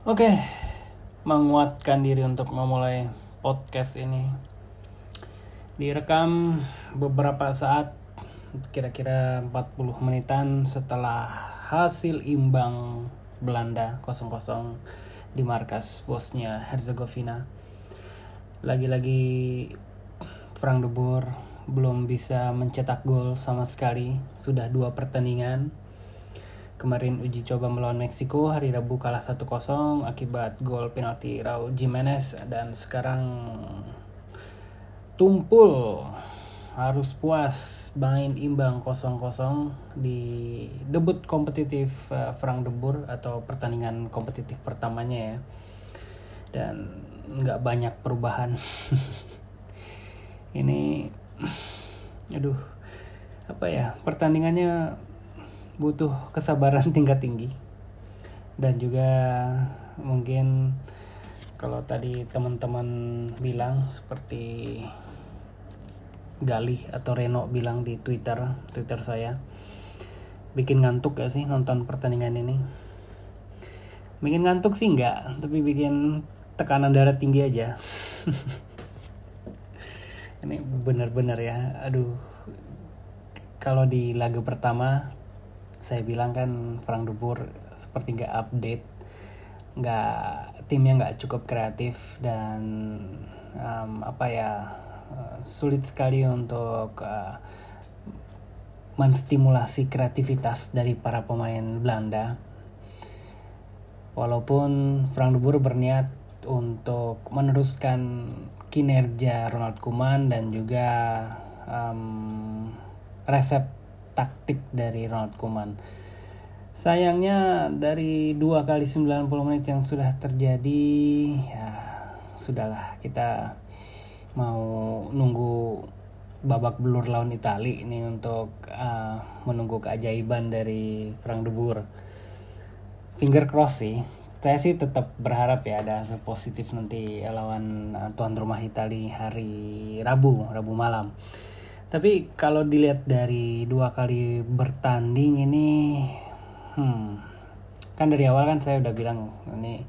Oke, menguatkan diri untuk memulai podcast ini. Direkam beberapa saat, kira-kira 40 menitan setelah hasil imbang Belanda 0-0 di markas Bosnia Herzegovina. Lagi-lagi Frank de Boer belum bisa mencetak gol sama sekali, sudah dua pertandingan Kemarin uji coba melawan Meksiko hari Rabu kalah 1-0 akibat gol penalti Raul Jimenez. Dan sekarang tumpul harus puas main imbang 0-0 di debut kompetitif uh, Frank de Boer atau pertandingan kompetitif pertamanya ya. Dan nggak banyak perubahan. Ini aduh apa ya pertandingannya butuh kesabaran tingkat tinggi. Dan juga mungkin kalau tadi teman-teman bilang seperti Galih atau Reno bilang di Twitter Twitter saya bikin ngantuk gak sih nonton pertandingan ini? Bikin ngantuk sih enggak tapi bikin tekanan darah tinggi aja. Ini benar-benar ya aduh. Kalau di laga pertama saya bilang kan Frank de Boer seperti nggak update nggak timnya nggak cukup kreatif dan um, apa ya sulit sekali untuk uh, menstimulasi kreativitas dari para pemain Belanda. Walaupun Frank de Boer berniat untuk meneruskan kinerja Ronald Koeman dan juga um, resep taktik dari Ronald Koeman. Sayangnya dari dua kali 90 menit yang sudah terjadi ya sudahlah kita mau nunggu babak belur lawan Itali ini untuk uh, menunggu keajaiban dari Frank de Boer. Finger cross sih. Saya sih tetap berharap ya ada hasil positif nanti lawan uh, tuan rumah Itali hari Rabu, Rabu malam. Tapi kalau dilihat dari dua kali bertanding ini, hmm, kan dari awal kan saya udah bilang ini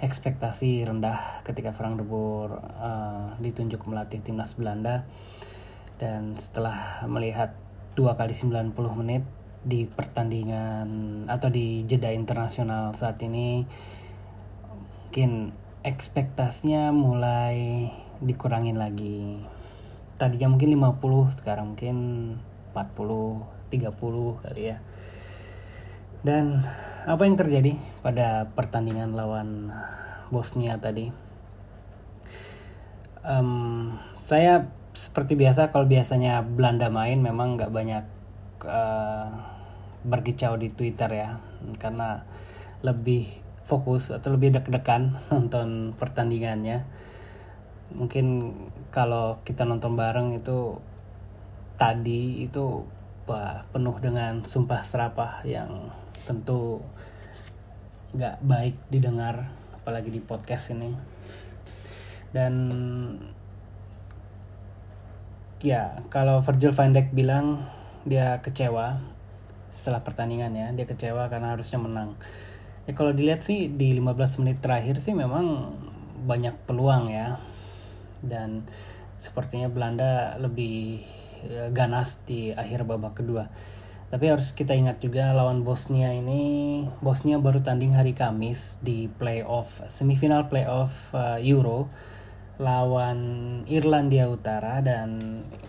ekspektasi rendah ketika Frank de Boer uh, ditunjuk melatih timnas Belanda. Dan setelah melihat dua kali 90 menit di pertandingan atau di jeda internasional saat ini mungkin ekspektasinya mulai dikurangin lagi tadinya mungkin 50 sekarang mungkin 40 30 kali ya. Dan apa yang terjadi pada pertandingan lawan Bosnia tadi? Um, saya seperti biasa kalau biasanya Belanda main memang nggak banyak uh, berkicau di Twitter ya. Karena lebih fokus atau lebih deg-degan nonton pertandingannya mungkin kalau kita nonton bareng itu tadi itu wah, penuh dengan sumpah serapah yang tentu nggak baik didengar apalagi di podcast ini. Dan ya kalau Virgil van Dijk bilang dia kecewa setelah pertandingan ya. Dia kecewa karena harusnya menang. Ya kalau dilihat sih di 15 menit terakhir sih memang banyak peluang ya dan sepertinya Belanda lebih eh, ganas di akhir babak kedua. Tapi harus kita ingat juga lawan Bosnia ini Bosnia baru tanding hari Kamis di playoff semifinal playoff uh, Euro lawan Irlandia Utara dan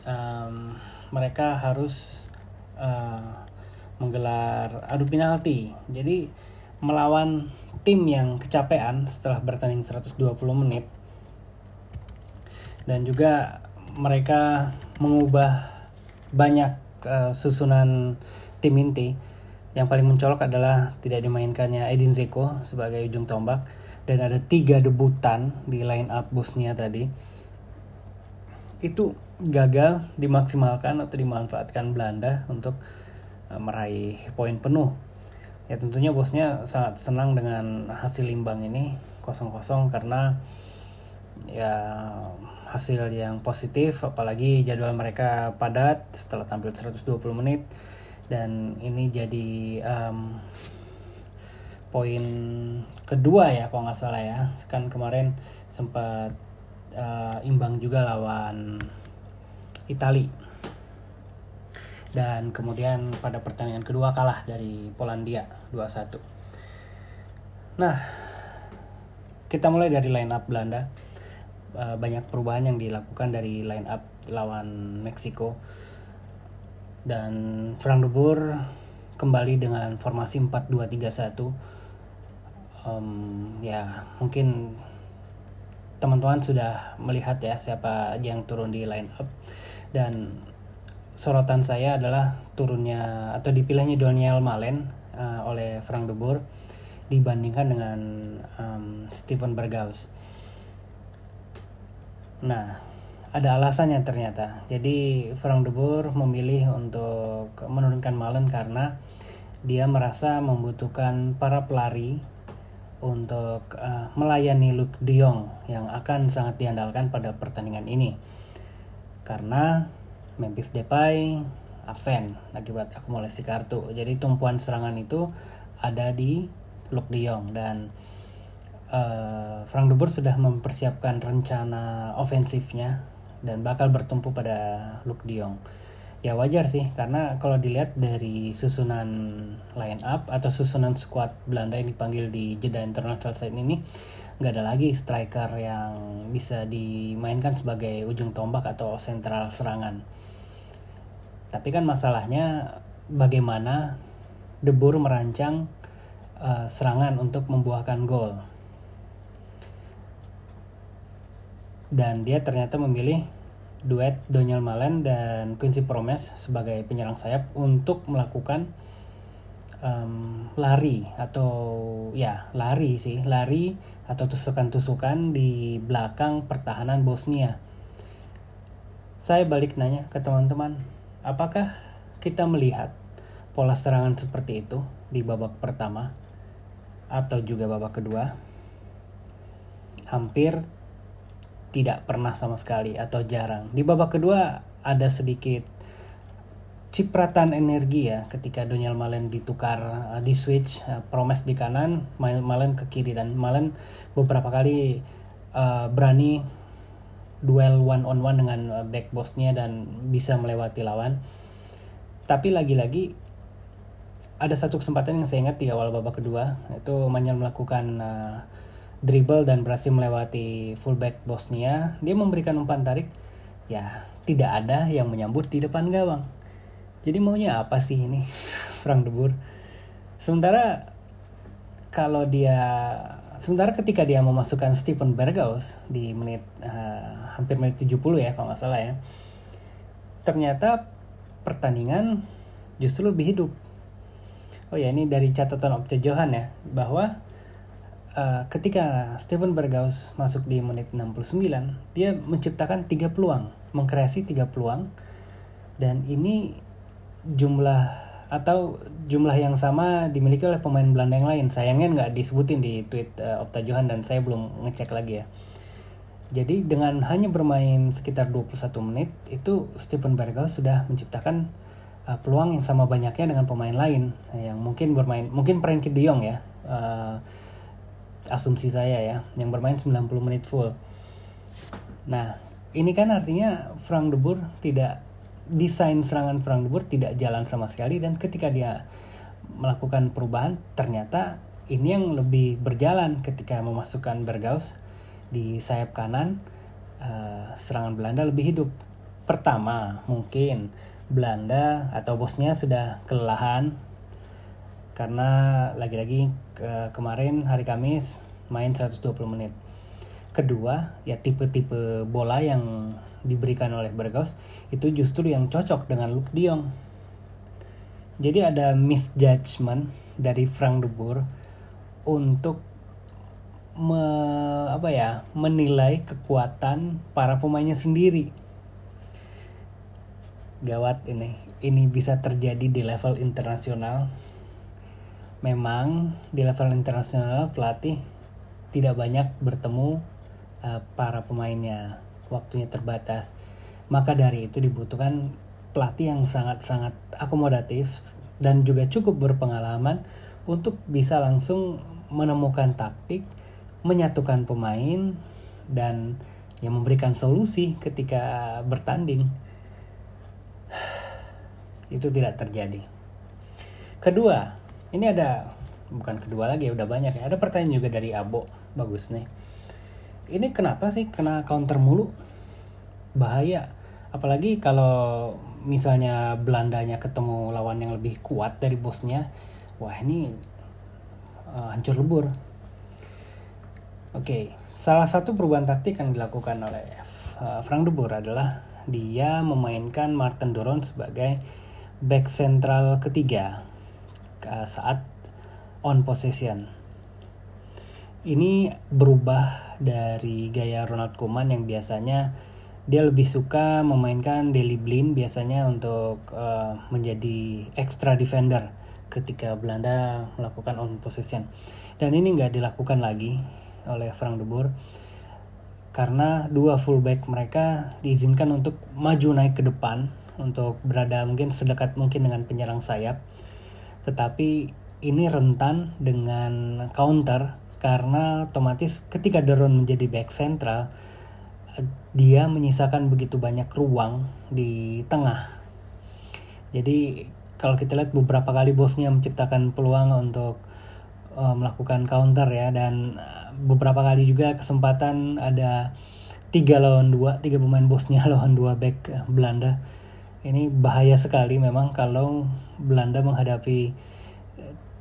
um, mereka harus uh, menggelar adu penalti. Jadi melawan tim yang kecapean setelah bertanding 120 menit dan juga mereka mengubah banyak uh, susunan tim inti. Yang paling mencolok adalah tidak dimainkannya Edin Zeko sebagai ujung tombak. Dan ada tiga debutan di line up Bosnia tadi. Itu gagal dimaksimalkan atau dimanfaatkan Belanda untuk uh, meraih poin penuh. Ya tentunya Bosnia sangat senang dengan hasil imbang ini kosong-kosong karena ya hasil yang positif apalagi jadwal mereka padat setelah tampil 120 menit. Dan ini jadi um, poin kedua ya kalau nggak salah ya. Kan kemarin sempat uh, imbang juga lawan Itali. Dan kemudian pada pertandingan kedua kalah dari Polandia 2-1 nah kita mulai dari line up Belanda uh, banyak perubahan yang dilakukan dari line up lawan Meksiko. Dan Frank de Boer kembali dengan formasi 4-2-3-1 um, ya mungkin teman-teman sudah melihat ya siapa yang turun di line up. Dan sorotan saya adalah turunnya atau dipilihnya Daniel Malen uh, oleh Frank de Boer dibandingkan dengan um, Steven Berghaus. Nah, ada alasannya ternyata. Jadi Frank de Boer memilih untuk menurunkan Malen karena dia merasa membutuhkan para pelari untuk uh, melayani Luke De Jong yang akan sangat diandalkan pada pertandingan ini. Karena Memphis Depay absen akibat akumulasi kartu. Jadi tumpuan serangan itu ada di Luke De Jong dan uh, Frank de Boer sudah mempersiapkan rencana ofensifnya dan bakal bertumpu pada Luke De Jong. Ya wajar sih karena kalau dilihat dari susunan line up atau susunan squad Belanda yang dipanggil di jeda internasional saat ini nggak ada lagi striker yang bisa dimainkan sebagai ujung tombak atau sentral serangan. Tapi kan masalahnya bagaimana De Boer merancang uh, serangan untuk membuahkan gol dan dia ternyata memilih duet Daniel Malen dan Quincy Promes sebagai penyerang sayap untuk melakukan um, lari atau ya lari sih lari atau tusukan-tusukan di belakang pertahanan Bosnia. Saya balik nanya ke teman-teman, apakah kita melihat pola serangan seperti itu di babak pertama atau juga babak kedua? Hampir tidak pernah sama sekali atau jarang. Di babak kedua ada sedikit cipratan energi ya ketika Daniel Malen ditukar uh, di switch uh, Promes di kanan, Malen ke kiri dan Malen beberapa kali uh, berani duel one on one dengan back bossnya dan bisa melewati lawan. Tapi lagi-lagi ada satu kesempatan yang saya ingat di awal babak kedua itu Manyal melakukan uh, dribble dan berhasil melewati fullback Bosnia, dia memberikan umpan tarik. Ya, tidak ada yang menyambut di depan gawang. Jadi maunya apa sih ini Frank de Boer? Sementara kalau dia sementara ketika dia memasukkan Steven Berghaus di menit uh, hampir menit 70 ya kalau nggak salah ya. Ternyata pertandingan justru lebih hidup. Oh ya ini dari catatan Opce Johan ya bahwa uh, ketika Steven Berghaus masuk di menit 69, dia menciptakan tiga peluang, mengkreasi tiga peluang, dan ini jumlah atau jumlah yang sama dimiliki oleh pemain Belanda yang lain. Sayangnya nggak disebutin di tweet uh, Opta Johan dan saya belum ngecek lagi ya. Jadi dengan hanya bermain sekitar 21 menit itu Steven Berghaus sudah menciptakan uh, peluang yang sama banyaknya dengan pemain lain yang mungkin bermain mungkin Frankie De ya. Uh, asumsi saya ya yang bermain 90 menit full. Nah, ini kan artinya Frank de Boer tidak desain serangan Frank de Boer tidak jalan sama sekali dan ketika dia melakukan perubahan ternyata ini yang lebih berjalan ketika memasukkan Bergaus di sayap kanan uh, serangan Belanda lebih hidup. Pertama, mungkin Belanda atau bosnya sudah kelelahan karena lagi-lagi ke kemarin hari Kamis main 120 menit. Kedua, ya tipe-tipe bola yang diberikan oleh Bergaus itu justru yang cocok dengan Luke De. Jadi ada misjudgment dari Frank de Boer untuk me, apa ya menilai kekuatan para pemainnya sendiri. Gawat ini, ini bisa terjadi di level internasional memang di level internasional pelatih tidak banyak bertemu uh, para pemainnya waktunya terbatas maka dari itu dibutuhkan pelatih yang sangat-sangat akomodatif dan juga cukup berpengalaman untuk bisa langsung menemukan taktik, menyatukan pemain dan yang memberikan solusi ketika bertanding. Itu tidak terjadi. Kedua, ini ada bukan kedua lagi udah banyak ya. Ada pertanyaan juga dari Abo, bagus nih. Ini kenapa sih kena counter mulu? Bahaya. Apalagi kalau misalnya Belandanya ketemu lawan yang lebih kuat dari bosnya, wah ini uh, hancur lebur. Oke, okay. salah satu perubahan taktik yang dilakukan oleh uh, Frank de Boer adalah dia memainkan Martin Doron sebagai back sentral ketiga saat on possession. Ini berubah dari gaya Ronald Koeman yang biasanya dia lebih suka memainkan Deli Blind biasanya untuk uh, menjadi extra defender ketika Belanda melakukan on possession. Dan ini nggak dilakukan lagi oleh Frank de Boer karena dua fullback mereka diizinkan untuk maju naik ke depan untuk berada mungkin sedekat mungkin dengan penyerang sayap tetapi ini rentan dengan counter karena otomatis ketika Deron menjadi back central dia menyisakan begitu banyak ruang di tengah. Jadi kalau kita lihat beberapa kali bosnya menciptakan peluang untuk uh, melakukan counter ya dan beberapa kali juga kesempatan ada tiga lawan dua tiga pemain bosnya lawan dua back Belanda ini bahaya sekali memang kalau Belanda menghadapi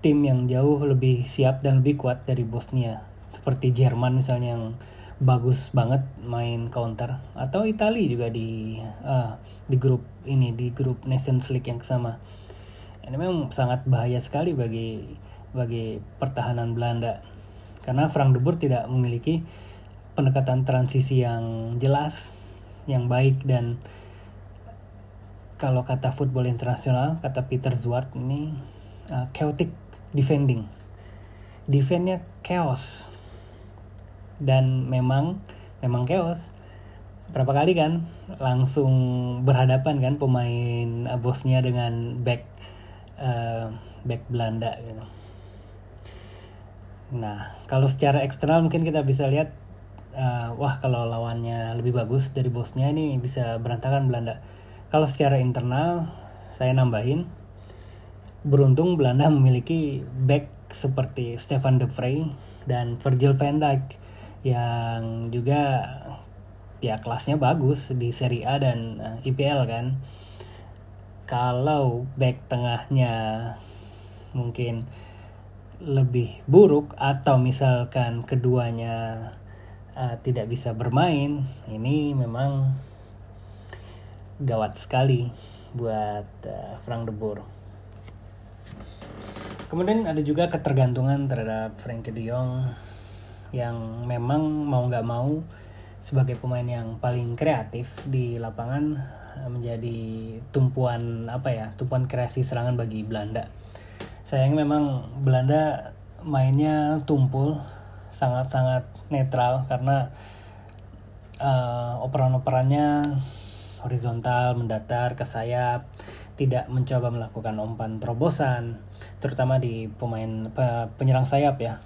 tim yang jauh lebih siap dan lebih kuat dari Bosnia. Seperti Jerman misalnya yang bagus banget main counter. Atau Italia juga di uh, di grup ini di grup Nations League yang sama. Ini memang sangat bahaya sekali bagi bagi pertahanan Belanda. Karena Frank de Boer tidak memiliki pendekatan transisi yang jelas yang baik dan kalau kata football internasional kata Peter Zwart ini uh, chaotic defending. Defendnya chaos. Dan memang memang chaos. Berapa kali kan langsung berhadapan kan pemain uh, bosnya dengan back uh, back Belanda gitu. Nah, kalau secara eksternal mungkin kita bisa lihat, uh, wah kalau lawannya lebih bagus dari bosnya ini bisa berantakan Belanda. Kalau secara internal, saya nambahin, beruntung Belanda memiliki back seperti Stefan de Vrij dan Virgil van Dijk yang juga ya kelasnya bagus di Serie A dan eh, IPL kan. Kalau back tengahnya mungkin lebih buruk atau misalkan keduanya uh, tidak bisa bermain, ini memang gawat sekali buat uh, Frank de Boer. Kemudian ada juga ketergantungan terhadap Frankie de Jong yang memang mau nggak mau sebagai pemain yang paling kreatif di lapangan menjadi tumpuan apa ya tumpuan kreasi serangan bagi Belanda sayang memang Belanda mainnya tumpul sangat-sangat netral karena uh, operan-operannya horizontal mendatar ke sayap tidak mencoba melakukan umpan terobosan terutama di pemain penyerang sayap ya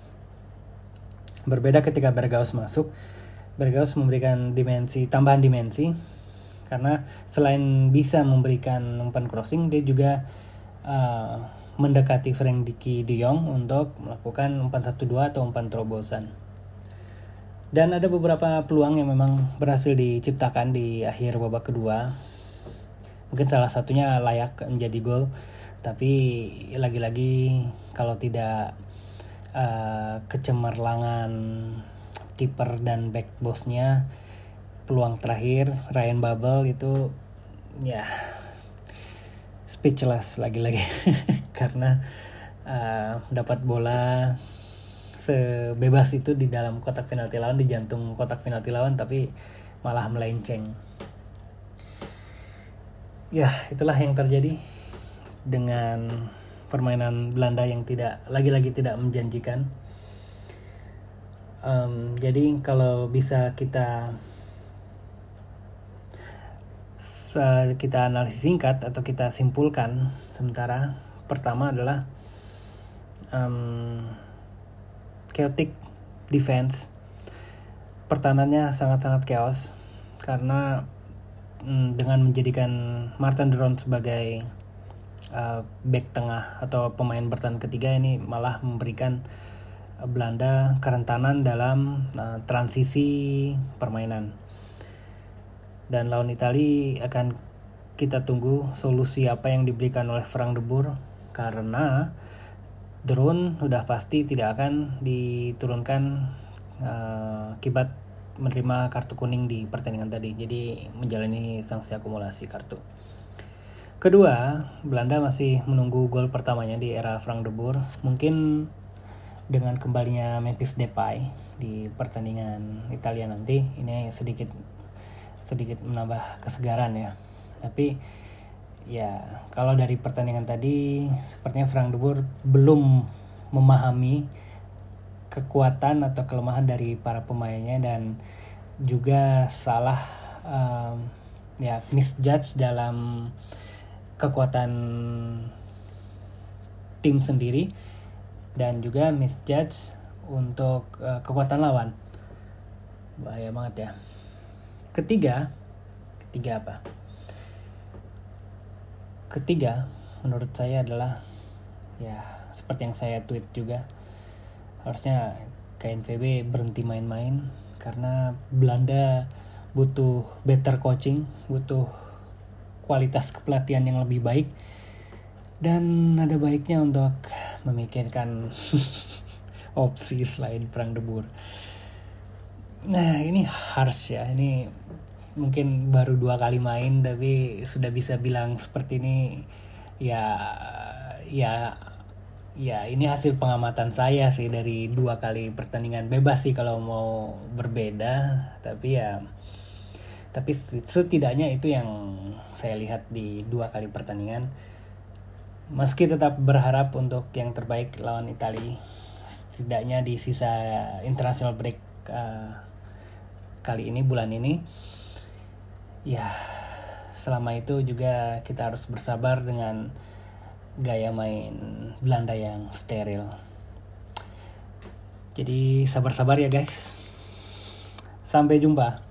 berbeda ketika Bergaus masuk Bergaus memberikan dimensi tambahan dimensi karena selain bisa memberikan umpan crossing dia juga uh, mendekati Frank Diki de untuk melakukan umpan 1-2 atau umpan terobosan. Dan ada beberapa peluang yang memang berhasil diciptakan di akhir babak kedua. Mungkin salah satunya layak menjadi gol, tapi lagi-lagi kalau tidak uh, kecemerlangan kiper dan back bosnya, peluang terakhir Ryan Babel itu ya speechless lagi-lagi karena uh, dapat bola sebebas itu di dalam kotak penalti lawan di jantung kotak penalti lawan tapi malah melenceng. Ya, itulah yang terjadi dengan permainan Belanda yang tidak lagi-lagi tidak menjanjikan. Um, jadi kalau bisa kita kita analisis singkat atau kita simpulkan sementara pertama adalah um, chaotic defense. Pertahanannya sangat-sangat chaos karena um, dengan menjadikan Martin Duron sebagai uh, back tengah atau pemain bertahan ketiga ini malah memberikan Belanda kerentanan dalam uh, transisi permainan. Dan lawan Itali akan kita tunggu solusi apa yang diberikan oleh Frank de Boer karena drone udah pasti tidak akan diturunkan uh, akibat menerima kartu kuning di pertandingan tadi. Jadi menjalani sanksi akumulasi kartu. Kedua Belanda masih menunggu gol pertamanya di era Frank de Boer. Mungkin dengan kembalinya Memphis Depay di pertandingan Italia nanti ini sedikit sedikit menambah kesegaran ya. Tapi ya kalau dari pertandingan tadi sepertinya Frank de Boer belum memahami kekuatan atau kelemahan dari para pemainnya dan juga salah um, ya misjudge dalam kekuatan tim sendiri dan juga misjudge untuk uh, kekuatan lawan. Bahaya banget ya. Ketiga ketiga apa ketiga menurut saya adalah ya seperti yang saya tweet juga harusnya KNVB berhenti main-main karena Belanda butuh better coaching butuh kualitas kepelatihan yang lebih baik dan ada baiknya untuk memikirkan opsi selain Frank de Boer. Nah ini harsh ya ini mungkin baru dua kali main tapi sudah bisa bilang seperti ini ya ya ya ini hasil pengamatan saya sih dari dua kali pertandingan. Bebas sih kalau mau berbeda tapi ya tapi setidaknya itu yang saya lihat di dua kali pertandingan. Meski tetap berharap untuk yang terbaik lawan Italia setidaknya di sisa international break uh, kali ini bulan ini ya selama itu juga kita harus bersabar dengan gaya main Belanda yang steril. Jadi sabar-sabar ya guys. Sampai jumpa.